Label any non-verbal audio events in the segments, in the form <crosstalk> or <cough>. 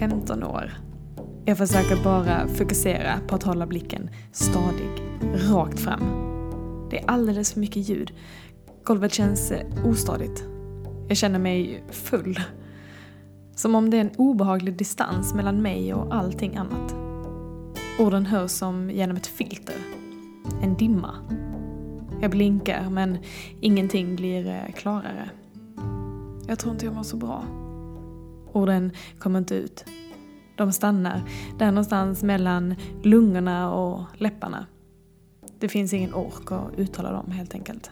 15 år. Jag försöker bara fokusera på att hålla blicken stadig, rakt fram. Det är alldeles för mycket ljud. Golvet känns eh, ostadigt. Jag känner mig full. Som om det är en obehaglig distans mellan mig och allting annat. Orden hörs som genom ett filter. En dimma. Jag blinkar men ingenting blir eh, klarare. Jag tror inte jag mår så bra. Orden kommer inte ut. De stannar där någonstans mellan lungorna och läpparna. Det finns ingen ork att uttala dem helt enkelt.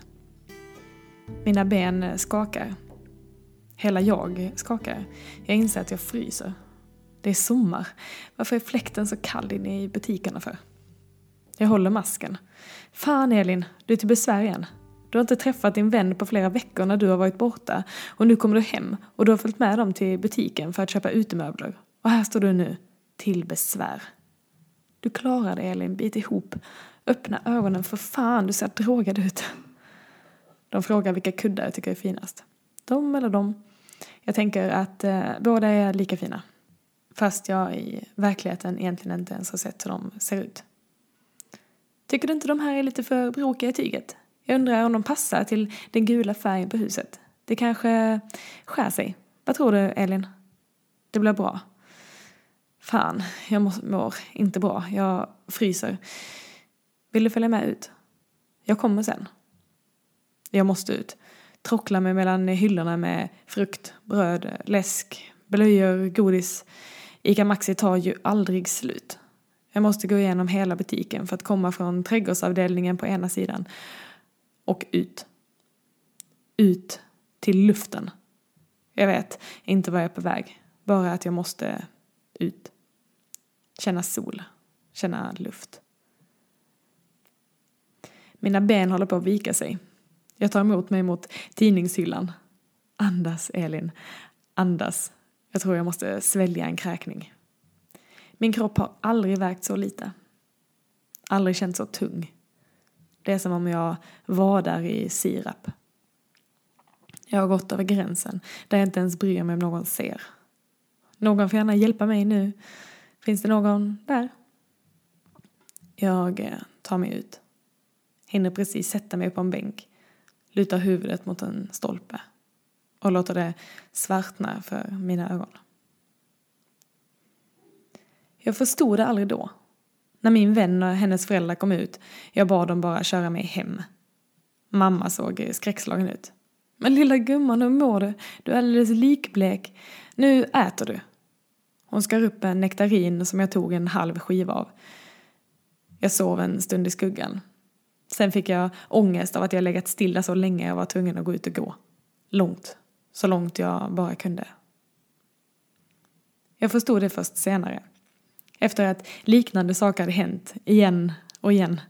Mina ben skakar. Hela jag skakar. Jag inser att jag fryser. Det är sommar. Varför är fläkten så kall inne i butikerna för? Jag håller masken. Fan Elin, du är till besvär igen. Du har inte träffat din vän på flera veckor när du har varit borta och nu kommer du hem och du har följt med dem till butiken för att köpa utemöbler. Och här står du nu, till besvär. Du klarar det Elin, bit ihop. Öppna ögonen för fan, du ser drogad ut. De frågar vilka kuddar jag tycker är finast. De eller de. Jag tänker att eh, båda är lika fina. Fast jag i verkligheten egentligen inte ens har sett hur de ser ut. Tycker du inte de här är lite för brokiga i tyget? Jag undrar om de passar till den gula färgen på huset. Det kanske skär sig. Vad tror du, Elin? Det blir bra. Fan, jag mår inte bra. Jag fryser. Vill du följa med ut? Jag kommer sen. Jag måste ut. Trockla mig mellan hyllorna med frukt, bröd, läsk, blöjor, godis. Ica Maxi tar ju aldrig slut. Jag måste gå igenom hela butiken för att komma från trädgårdsavdelningen på ena sidan och ut. Ut till luften. Jag vet inte var jag är på väg. Bara att jag måste ut. Känna sol. Känna luft. Mina ben håller på att vika sig. Jag tar emot mig mot tidningshyllan. Andas, Elin. Andas. Jag tror jag måste svälja en kräkning. Min kropp har aldrig vägt så lite. Aldrig känt så tung. Det är som om jag vadar i sirap. Jag har gått över gränsen där jag inte ens bryr mig om någon ser. Någon får gärna hjälpa mig nu. Finns det någon där? Jag eh, tar mig ut. Hinner precis sätta mig på en bänk. Lutar huvudet mot en stolpe. Och låter det svartna för mina ögon. Jag förstod det aldrig då. När min vän och hennes föräldrar kom ut, jag bad dem bara köra mig hem. Mamma såg skräckslagen ut. Men lilla gumman, hur mår du? Du är alldeles likblek. Nu äter du. Hon skar upp en nektarin som jag tog en halv skiva av. Jag sov en stund i skuggan. Sen fick jag ångest av att jag legat stilla så länge jag var tvungen att gå ut och gå. Långt. Så långt jag bara kunde. Jag förstod det först senare. Efter att liknande saker hade hänt igen och igen.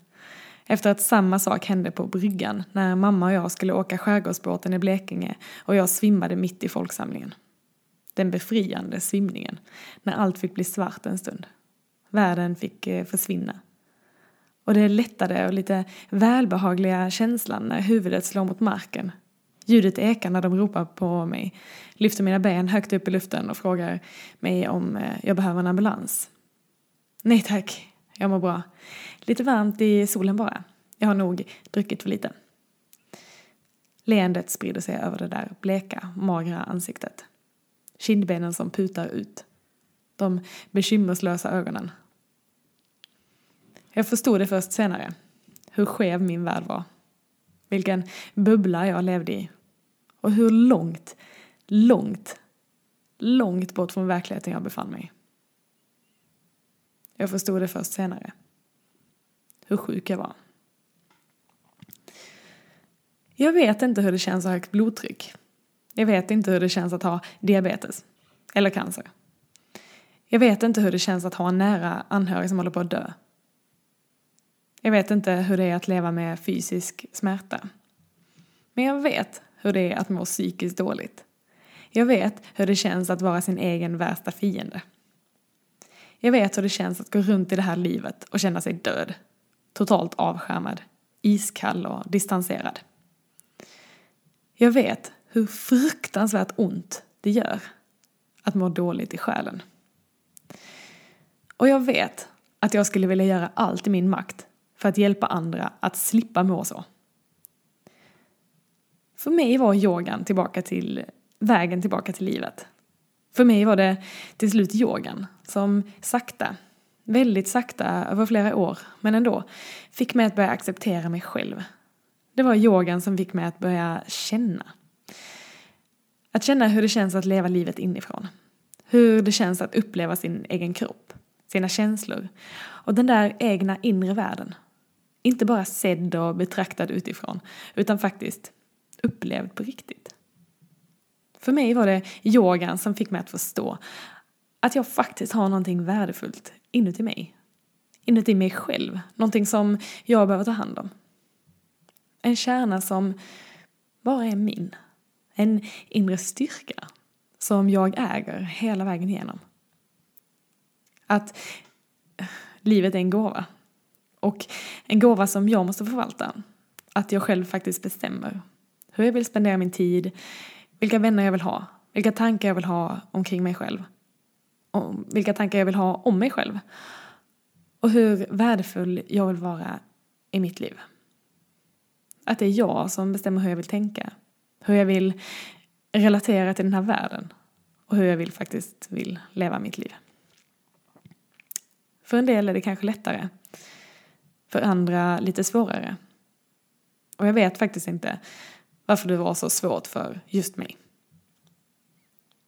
Efter att samma sak hände på bryggan när mamma och jag skulle åka skärgårdsbåten i Blekinge och jag svimmade mitt i folksamlingen. Den befriande svimningen, när allt fick bli svart en stund. Världen fick eh, försvinna. Och det lättade och lite välbehagliga känslan när huvudet slår mot marken. Ljudet ekar när de ropar på mig, lyfter mina ben högt upp i luften och frågar mig om eh, jag behöver en ambulans. Nej tack, jag mår bra. Lite varmt i solen bara. Jag har nog druckit för lite. Leendet sprider sig över det där bleka, magra ansiktet. Kindbenen som putar ut. De bekymmerslösa ögonen. Jag förstod det först senare. Hur skev min värld var. Vilken bubbla jag levde i. Och hur långt, långt, långt bort från verkligheten jag befann mig. Jag förstod det först senare. Hur sjuk jag var. Jag vet inte hur det känns att ha högt blodtryck. Jag vet inte hur det känns att ha diabetes. Eller cancer. Jag vet inte hur det känns att ha en nära anhörig som håller på att dö. Jag vet inte hur det är att leva med fysisk smärta. Men jag vet hur det är att må psykiskt dåligt. Jag vet hur det känns att vara sin egen värsta fiende. Jag vet hur det känns att gå runt i det här livet och känna sig död. Totalt avskärmad, iskall och distanserad. Jag vet hur fruktansvärt ont det gör att må dåligt i själen. Och jag vet att jag skulle vilja göra allt i min makt för att hjälpa andra att slippa må så. För mig var yogan tillbaka till vägen tillbaka till livet. För mig var det till slut yogan som sakta, väldigt sakta över flera år, men ändå, fick mig att börja acceptera mig själv. Det var yogan som fick mig att börja känna. Att känna hur det känns att leva livet inifrån. Hur det känns att uppleva sin egen kropp, sina känslor och den där egna inre världen. Inte bara sedd och betraktad utifrån, utan faktiskt upplevd på riktigt. För mig var det yogan som fick mig att förstå att jag faktiskt har någonting värdefullt inuti mig. Inuti mig själv. Någonting som jag behöver ta hand om. En kärna som bara är min. En inre styrka som jag äger hela vägen igenom. Att livet är en gåva. Och en gåva som jag måste förvalta. Att jag själv faktiskt bestämmer hur jag vill spendera min tid, vilka vänner jag vill ha, vilka tankar jag vill ha omkring mig själv. Och vilka tankar jag vill ha om mig själv. Och hur värdefull jag vill vara i mitt liv. Att det är jag som bestämmer hur jag vill tänka. Hur jag vill relatera till den här världen. Och hur jag vill faktiskt vill leva mitt liv. För en del är det kanske lättare. För andra lite svårare. Och jag vet faktiskt inte varför det var så svårt för just mig.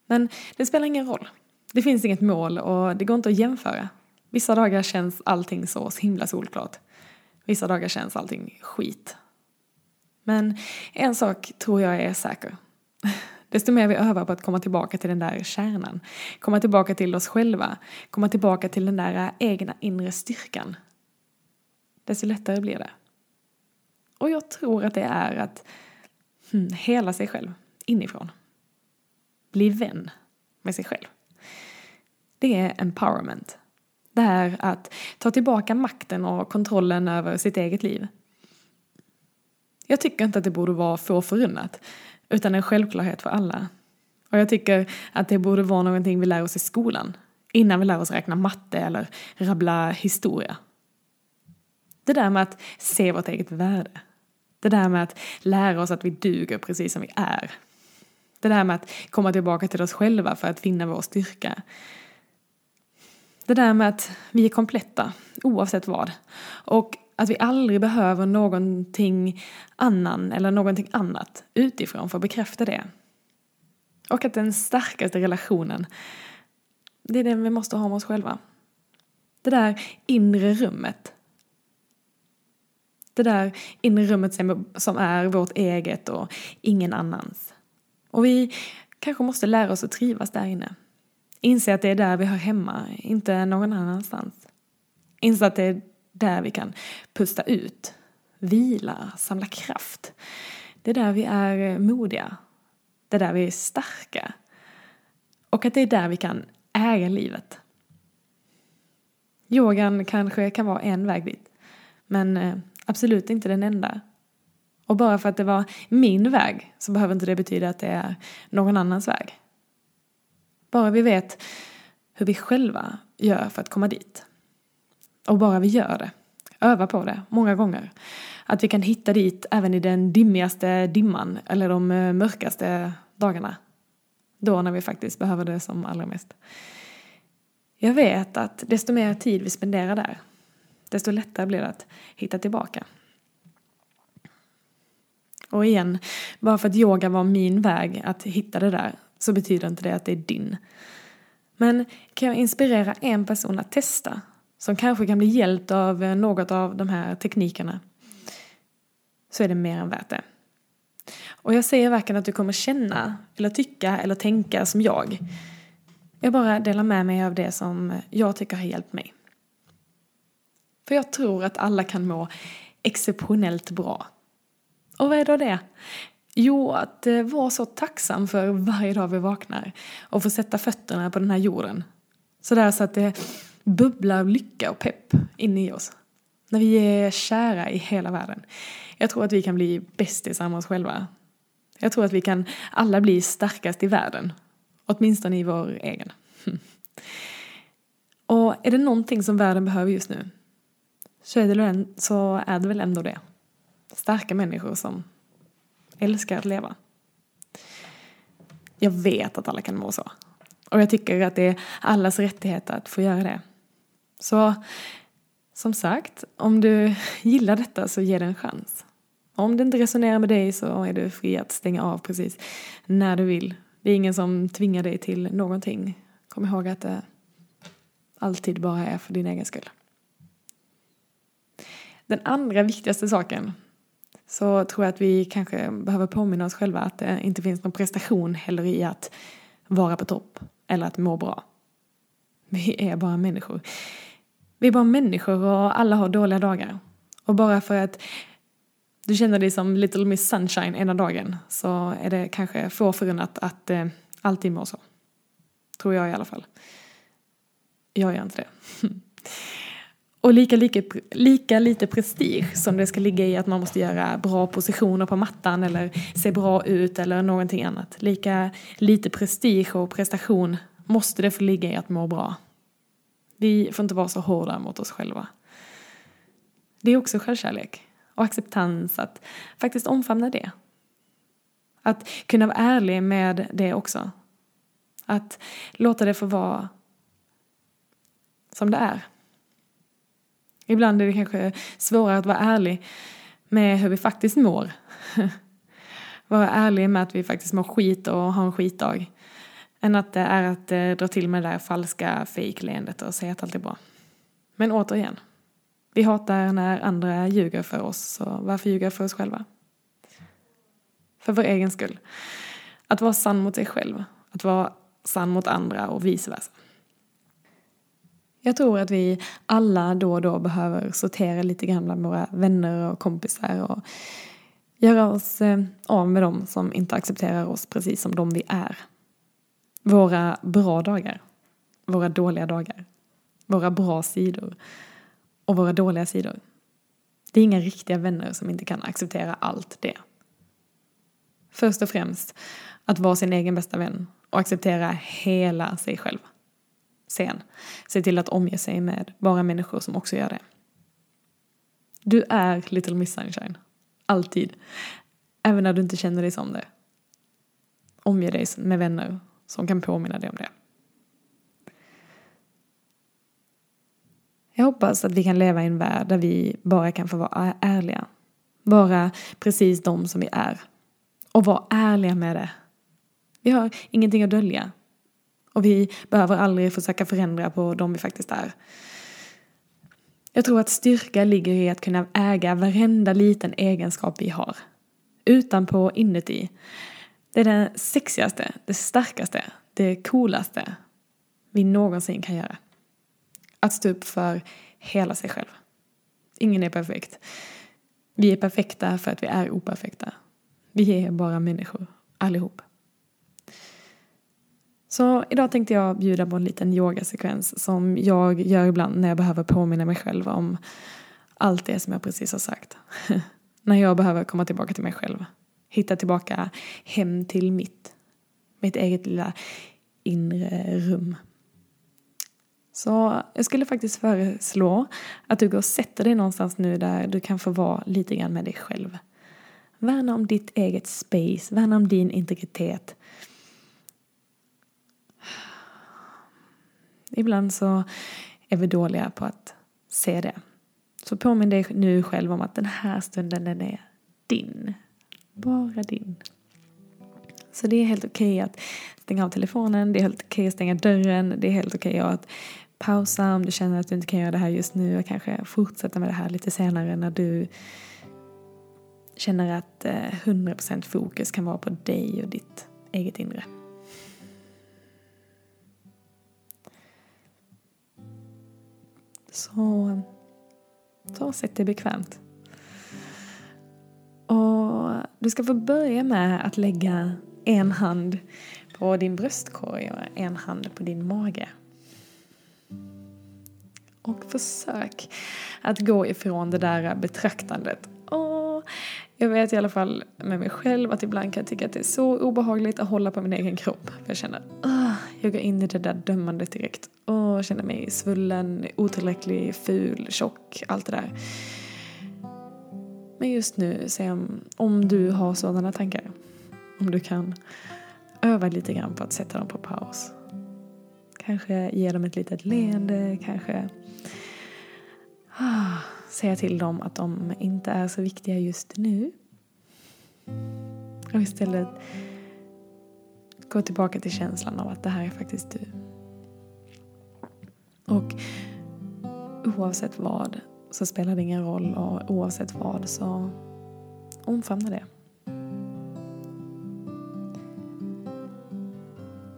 Men det spelar ingen roll. Det finns inget mål och det går inte att jämföra. Vissa dagar känns allting så himla solklart. Vissa dagar känns allting skit. Men en sak tror jag är säker. <laughs> Desto mer vi övar på att komma tillbaka till den där kärnan, komma tillbaka till oss själva, komma tillbaka till den där egna inre styrkan, desto lättare blir det. Och jag tror att det är att Mm, hela sig själv inifrån. Bli vän med sig själv. Det är empowerment. Det är att ta tillbaka makten och kontrollen över sitt eget liv. Jag tycker inte att det borde vara få förunnat, utan en självklarhet för alla. Och jag tycker att det borde vara någonting vi lär oss i skolan, innan vi lär oss räkna matte eller rabbla historia. Det där med att se vårt eget värde. Det där med att lära oss att vi duger precis som vi är. Det där med att komma tillbaka till oss själva för att finna vår styrka. Det där med att vi är kompletta, oavsett vad. Och att vi aldrig behöver någonting annan eller någonting annat utifrån för att bekräfta det. Och att den starkaste relationen, det är den vi måste ha med oss själva. Det där inre rummet. Det där inre rummet som är vårt eget och ingen annans. Och vi kanske måste lära oss att trivas där inne. Inse att det är där vi hör hemma, inte någon annanstans. Inse att det är där vi kan pusta ut, vila, samla kraft. Det är där vi är modiga. Det är där vi är starka. Och att det är där vi kan äga livet. Yogan kanske kan vara en väg dit. Men eh, absolut inte den enda. Och bara för att det var min väg så behöver inte det betyda att det är någon annans väg. Bara vi vet hur vi själva gör för att komma dit. Och bara vi gör det, övar på det många gånger. Att vi kan hitta dit även i den dimmigaste dimman eller de eh, mörkaste dagarna. Då när vi faktiskt behöver det som allra mest. Jag vet att desto mer tid vi spenderar där, desto lättare blir det att hitta tillbaka. Och igen, bara för att yoga var min väg att hitta det där så betyder inte det att det är din. Men kan jag inspirera en person att testa som kanske kan bli hjälpt av något av de här teknikerna så är det mer än värt det. Och jag säger varken att du kommer känna eller tycka eller tänka som jag. Jag bara delar med mig av det som jag tycker har hjälpt mig. För jag tror att alla kan må exceptionellt bra. Och vad är då det? Jo, att eh, vara så tacksam för varje dag vi vaknar och få sätta fötterna på den här jorden. Sådär så att det bubblar lycka och pepp in i oss. När vi är kära i hela världen. Jag tror att vi kan bli bästisar med oss själva. Jag tror att vi kan alla bli starkast i världen. Åtminstone i vår egen. <laughs> Och är det någonting som världen behöver just nu så är det, så är det väl ändå det. Starka människor som älskar att leva. Jag vet att alla kan må så. Och jag tycker att det är allas rättighet att få göra det. Så som sagt, om du <laughs> gillar detta så ge det en chans. Om det inte resonerar med dig så är du fri att stänga av precis när du vill. Det är ingen som tvingar dig till någonting. Kom ihåg att det alltid bara är för din egen skull. Den andra viktigaste saken så tror jag att vi kanske behöver påminna oss själva att det inte finns någon prestation heller i att vara på topp eller att må bra. Vi är bara människor. Vi är bara människor och alla har dåliga dagar. Och bara för att du känner dig som Little Miss Sunshine ena dagen så är det kanske få förunnat att eh, alltid må så. Tror jag i alla fall. Jag gör inte det. <laughs> Och lika, lika, lika lite prestige som det ska ligga i att man måste göra bra positioner på mattan eller se bra ut eller någonting annat. Lika lite prestige och prestation måste det få ligga i att må bra. Vi får inte vara så hårda mot oss själva. Det är också självkärlek och acceptans att faktiskt omfamna det. Att kunna vara ärlig med det också. Att låta det få vara som det är. Ibland är det kanske svårare att vara ärlig med hur vi faktiskt mår. <laughs> vara ärlig med att vi faktiskt mår skit och har en skitdag. Än att det är att eh, dra till med det där falska fejkleendet och säga att allt är bra. Men återigen, vi hatar när andra ljuger för oss, så varför ljuga för oss själva? För vår egen skull. Att vara sann mot sig själv, att vara sann mot andra och vice versa. Jag tror att vi alla då och då behöver sortera lite grann bland våra vänner och kompisar och göra oss eh, av med dem som inte accepterar oss precis som de vi är. Våra bra dagar, våra dåliga dagar, våra bra sidor och våra dåliga sidor. Det är inga riktiga vänner som inte kan acceptera allt det. Först och främst att vara sin egen bästa vän och acceptera hela sig själv. Sen, se till att omge sig med bara människor som också gör det. Du är Little Miss Sunshine. Alltid. Även när du inte känner dig som det. Omge dig med vänner som kan påminna dig om det. Jag hoppas att vi kan leva i en värld där vi bara kan få vara ärliga. Vara precis de som vi är. Och vara ärliga med det. Vi har ingenting att dölja. Och vi behöver aldrig försöka förändra på de vi faktiskt är. Jag tror att styrka ligger i att kunna äga varenda liten egenskap vi har. Utanpå inuti. Det är det sexigaste, det starkaste, det coolaste vi någonsin kan göra. Att stå upp för hela sig själv. Ingen är perfekt. Vi är perfekta för att vi är operfekta. Vi är bara människor, allihop. Så idag tänkte jag bjuda på en liten yogasekvens som jag gör ibland när jag behöver påminna mig själv om allt det som jag precis har sagt. <laughs> när jag behöver komma tillbaka till mig själv. Hitta tillbaka hem till mitt, mitt eget lilla inre rum. Så jag skulle faktiskt föreslå att du går och sätter dig någonstans nu där du kan få vara lite grann med dig själv. Värna om ditt eget space, värna om din integritet. Ibland så är vi dåliga på att se det. Så påminn dig nu själv om att den här stunden den är din. Bara din. Så det är helt okej okay att stänga av telefonen, det är helt okej okay att stänga dörren, det är helt okej okay att pausa om du känner att du inte kan göra det här just nu och kanske fortsätta med det här lite senare när du känner att eh, 100% fokus kan vara på dig och ditt eget inre. Så ta och sätt dig bekvämt. Och du ska få börja med att lägga en hand på din bröstkorg och en hand på din mage. Och försök att gå ifrån det där betraktandet. Åh, jag vet i alla fall med mig själv att ibland kan jag tycka att det är så obehagligt att hålla på min egen kropp. För jag känner, att Jag går in i det där dömandet direkt jag känner mig svullen, otillräcklig, ful, tjock, allt det där. Men just nu, se om, om du har sådana tankar, om du kan öva lite grann på att sätta dem på paus. Kanske ge dem ett litet leende, kanske ah, säga till dem att de inte är så viktiga just nu. Och istället gå tillbaka till känslan av att det här är faktiskt du. Och oavsett vad så spelar det ingen roll och oavsett vad så omfamna det.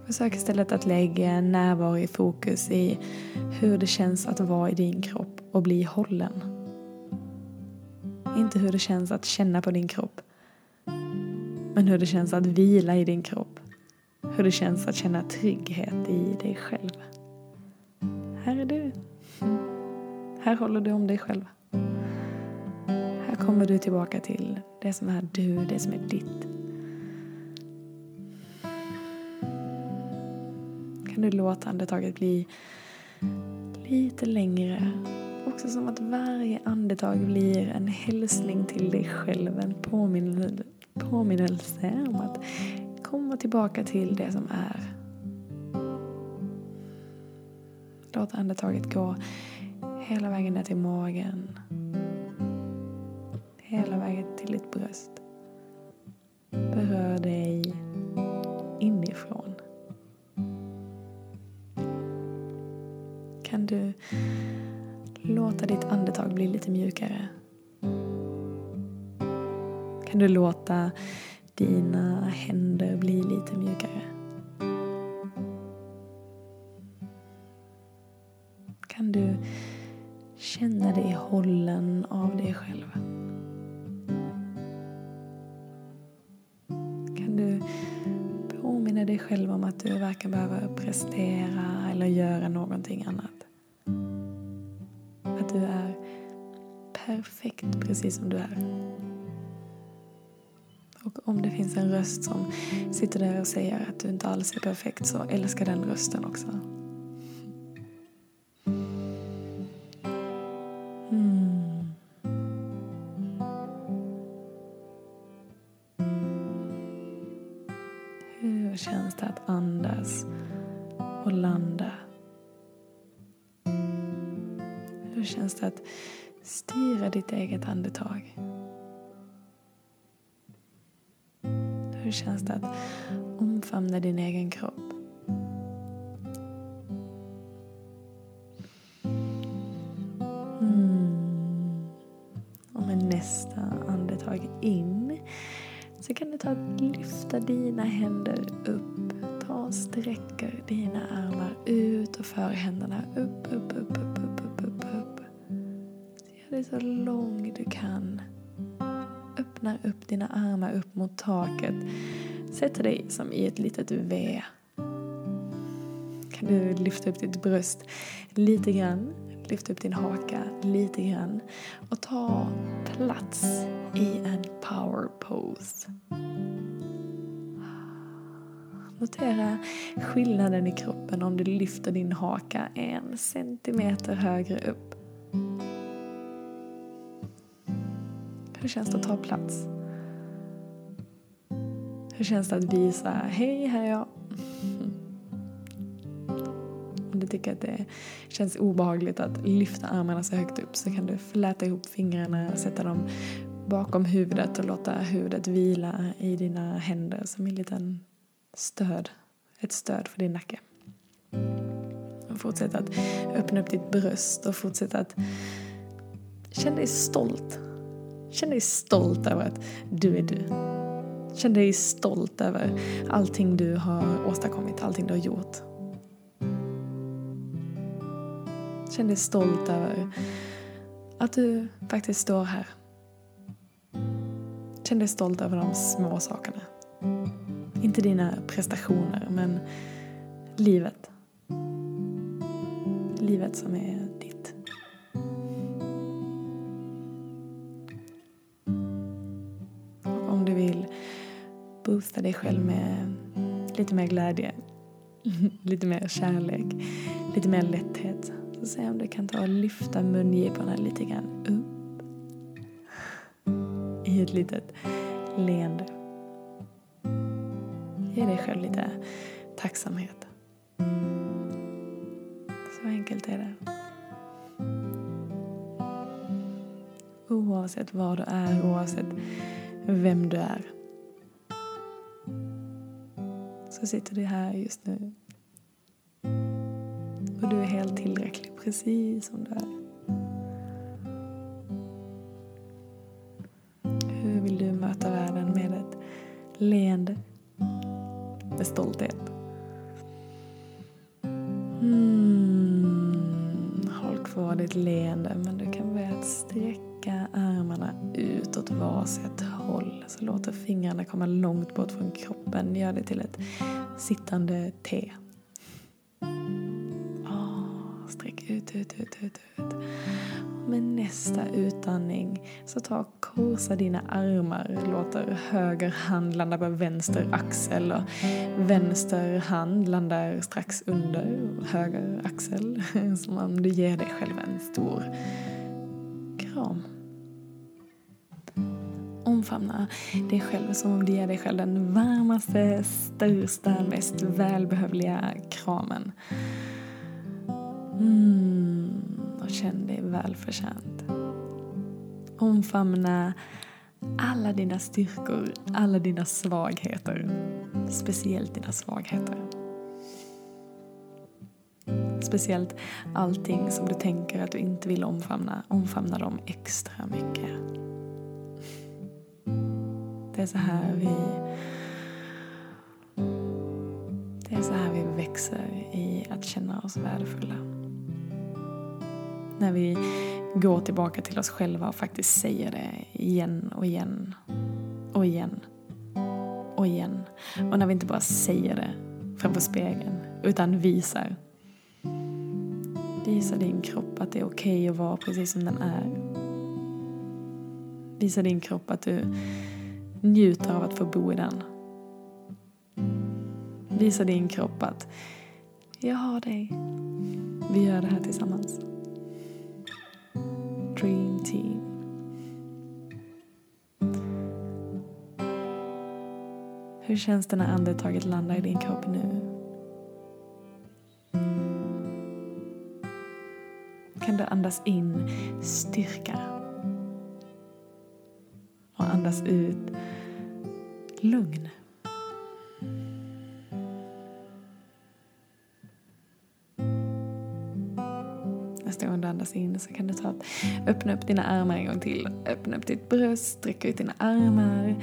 Försök istället att lägga närvaro i fokus i hur det känns att vara i din kropp och bli hållen. Inte hur det känns att känna på din kropp. Men hur det känns att vila i din kropp. Hur det känns att känna trygghet i dig själv. Här är du. Här håller du om dig själv. Här kommer du tillbaka till det som är du, det som är ditt. Kan du låta andetaget bli lite längre. Också som att varje andetag blir en hälsning till dig själv, en påminnelse om att komma tillbaka till det som är. Låt andetaget gå hela vägen ner till magen. Hela vägen till ditt bröst. Berör dig inifrån. Kan du låta ditt andetag bli lite mjukare? Kan du låta dina händer bli lite mjukare? Kan du känna dig hållen av dig själv? Kan du påminna dig själv om att du varken behöver prestera eller göra någonting annat? Att du är perfekt precis som du är. Och om det finns en röst som sitter där och säger att du inte alls är perfekt så älska den rösten också. Att styra ditt eget andetag? Hur känns det att omfamna din egen kropp? Mm. Och med nästa andetag in så kan du ta lyfta dina händer upp. Ta och sträcker dina armar ut och för händerna upp, du kan öppnar upp dina armar upp mot taket. Sätter dig som i ett litet V. Kan du lyfta upp ditt bröst lite grann. Lyfta upp din haka lite grann. Och ta plats i en power pose. Notera skillnaden i kroppen om du lyfter din haka en centimeter högre upp. Hur känns det att ta plats? Hur känns det att visa, hej här är jag. Om du tycker att det känns obehagligt att lyfta armarna så högt upp så kan du fläta ihop fingrarna, sätta dem bakom huvudet och låta huvudet vila i dina händer som en liten stöd. Ett stöd för din nacke. Och fortsätt att öppna upp ditt bröst och fortsätt att känna dig stolt Känn dig stolt över att du är du. Känn dig stolt över allting du har åstadkommit, allting du har gjort. Känn dig stolt över att du faktiskt står här. Känn dig stolt över de små sakerna. Inte dina prestationer, men livet. Livet som är boosta dig själv med lite mer glädje. <laughs> lite mer kärlek, lite mer lätthet. Så se om du kan ta och lyfta mungiporna lite grann upp i ett litet leende. Ge dig själv lite tacksamhet. Så enkelt är det. Oavsett var du är, oavsett vem du är. Så sitter du här just nu. Och du är helt tillräcklig precis som du är. Hur vill du möta världen med ett leende? Med stolthet? Mm, håll kvar ditt leende men du kan börja att sträcka armarna ut åt varsitt håll. Så låter fingrarna komma långt bort från kroppen. Gör det till ett sittande T. Oh, sträck ut, ut, ut, ut, ut. Med nästa utandning så ta korsa dina armar. Låter höger hand landa på vänster axel och vänster hand landar strax under höger axel. <laughs> Som om du ger dig själv en stor kram. Omfamna dig själv som om du ger dig själv den varmaste, största, mest välbehövliga kramen. Mm, och känn dig välförtjänt. Omfamna alla dina styrkor, alla dina svagheter. Speciellt dina svagheter. Speciellt allting som du tänker att du inte vill omfamna. Omfamna dem extra mycket. Det är så här vi Det är så här vi växer i att känna oss värdefulla. När vi går tillbaka till oss själva och faktiskt säger det igen och igen och igen och igen. Och när vi inte bara säger det framför spegeln utan visar. Visa din kropp att det är okej okay att vara precis som den är. Visa din kropp att du Njut av att få bo i den. Visa din kropp att jag har dig. Vi gör det här tillsammans. Dream Team. Hur känns det när andetaget landar i din kropp nu? Kan du andas in styrka? Och andas ut lugn. Nästa gång du andas in så kan du ta öppna upp dina armar en gång till. Öppna upp ditt bröst, sträcka ut dina armar.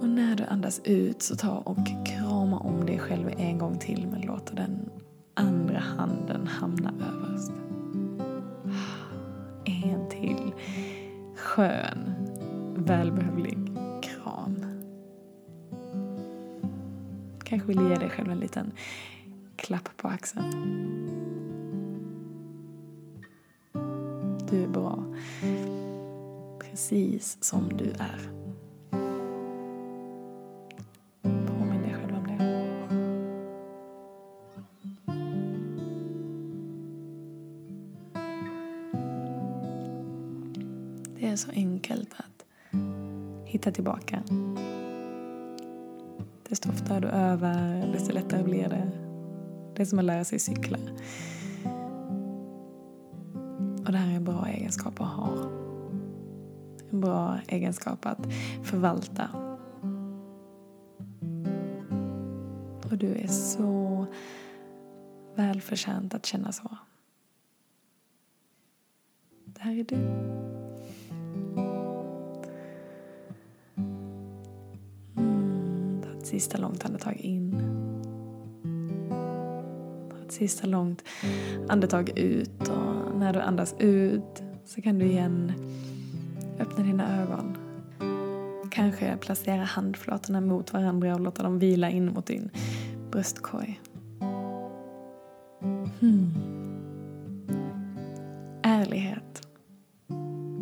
Och när du andas ut så ta och krama om dig själv en gång till men låt den andra handen hamna överst. En till skön, välbehövlig Kanske vill ge dig själv en liten klapp på axeln. Du är bra. Precis som du är. Påminn dig själv om det. Det är så enkelt att hitta tillbaka. Desto oftare du övar, desto lättare blir det. Det är som att lära sig cykla. Och det här är en bra egenskap att ha. En bra egenskap att förvalta. Och du är så välförtjänt att känna så. Det här är du. Ett sista långt andetag in. Ta ett sista långt andetag ut och när du andas ut så kan du igen öppna dina ögon. Kanske placera handflatorna mot varandra och låta dem vila in mot din bröstkorg. Hmm. Ärlighet.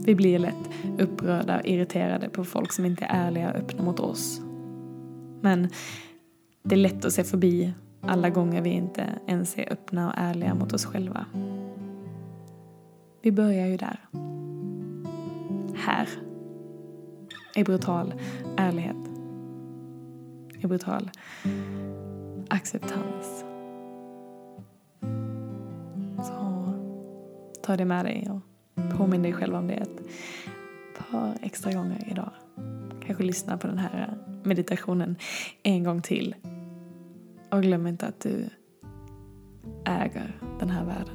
Vi blir lätt upprörda och irriterade på folk som inte är ärliga och öppna mot oss. Men det är lätt att se förbi alla gånger vi inte ens är öppna och ärliga mot oss själva. Vi börjar ju där. Här. I brutal ärlighet. I brutal acceptans. Så ta det med dig och påminn dig själv om det ett par extra gånger idag. Kanske lyssna på den här meditationen en gång till. Och glöm inte att du äger den här världen.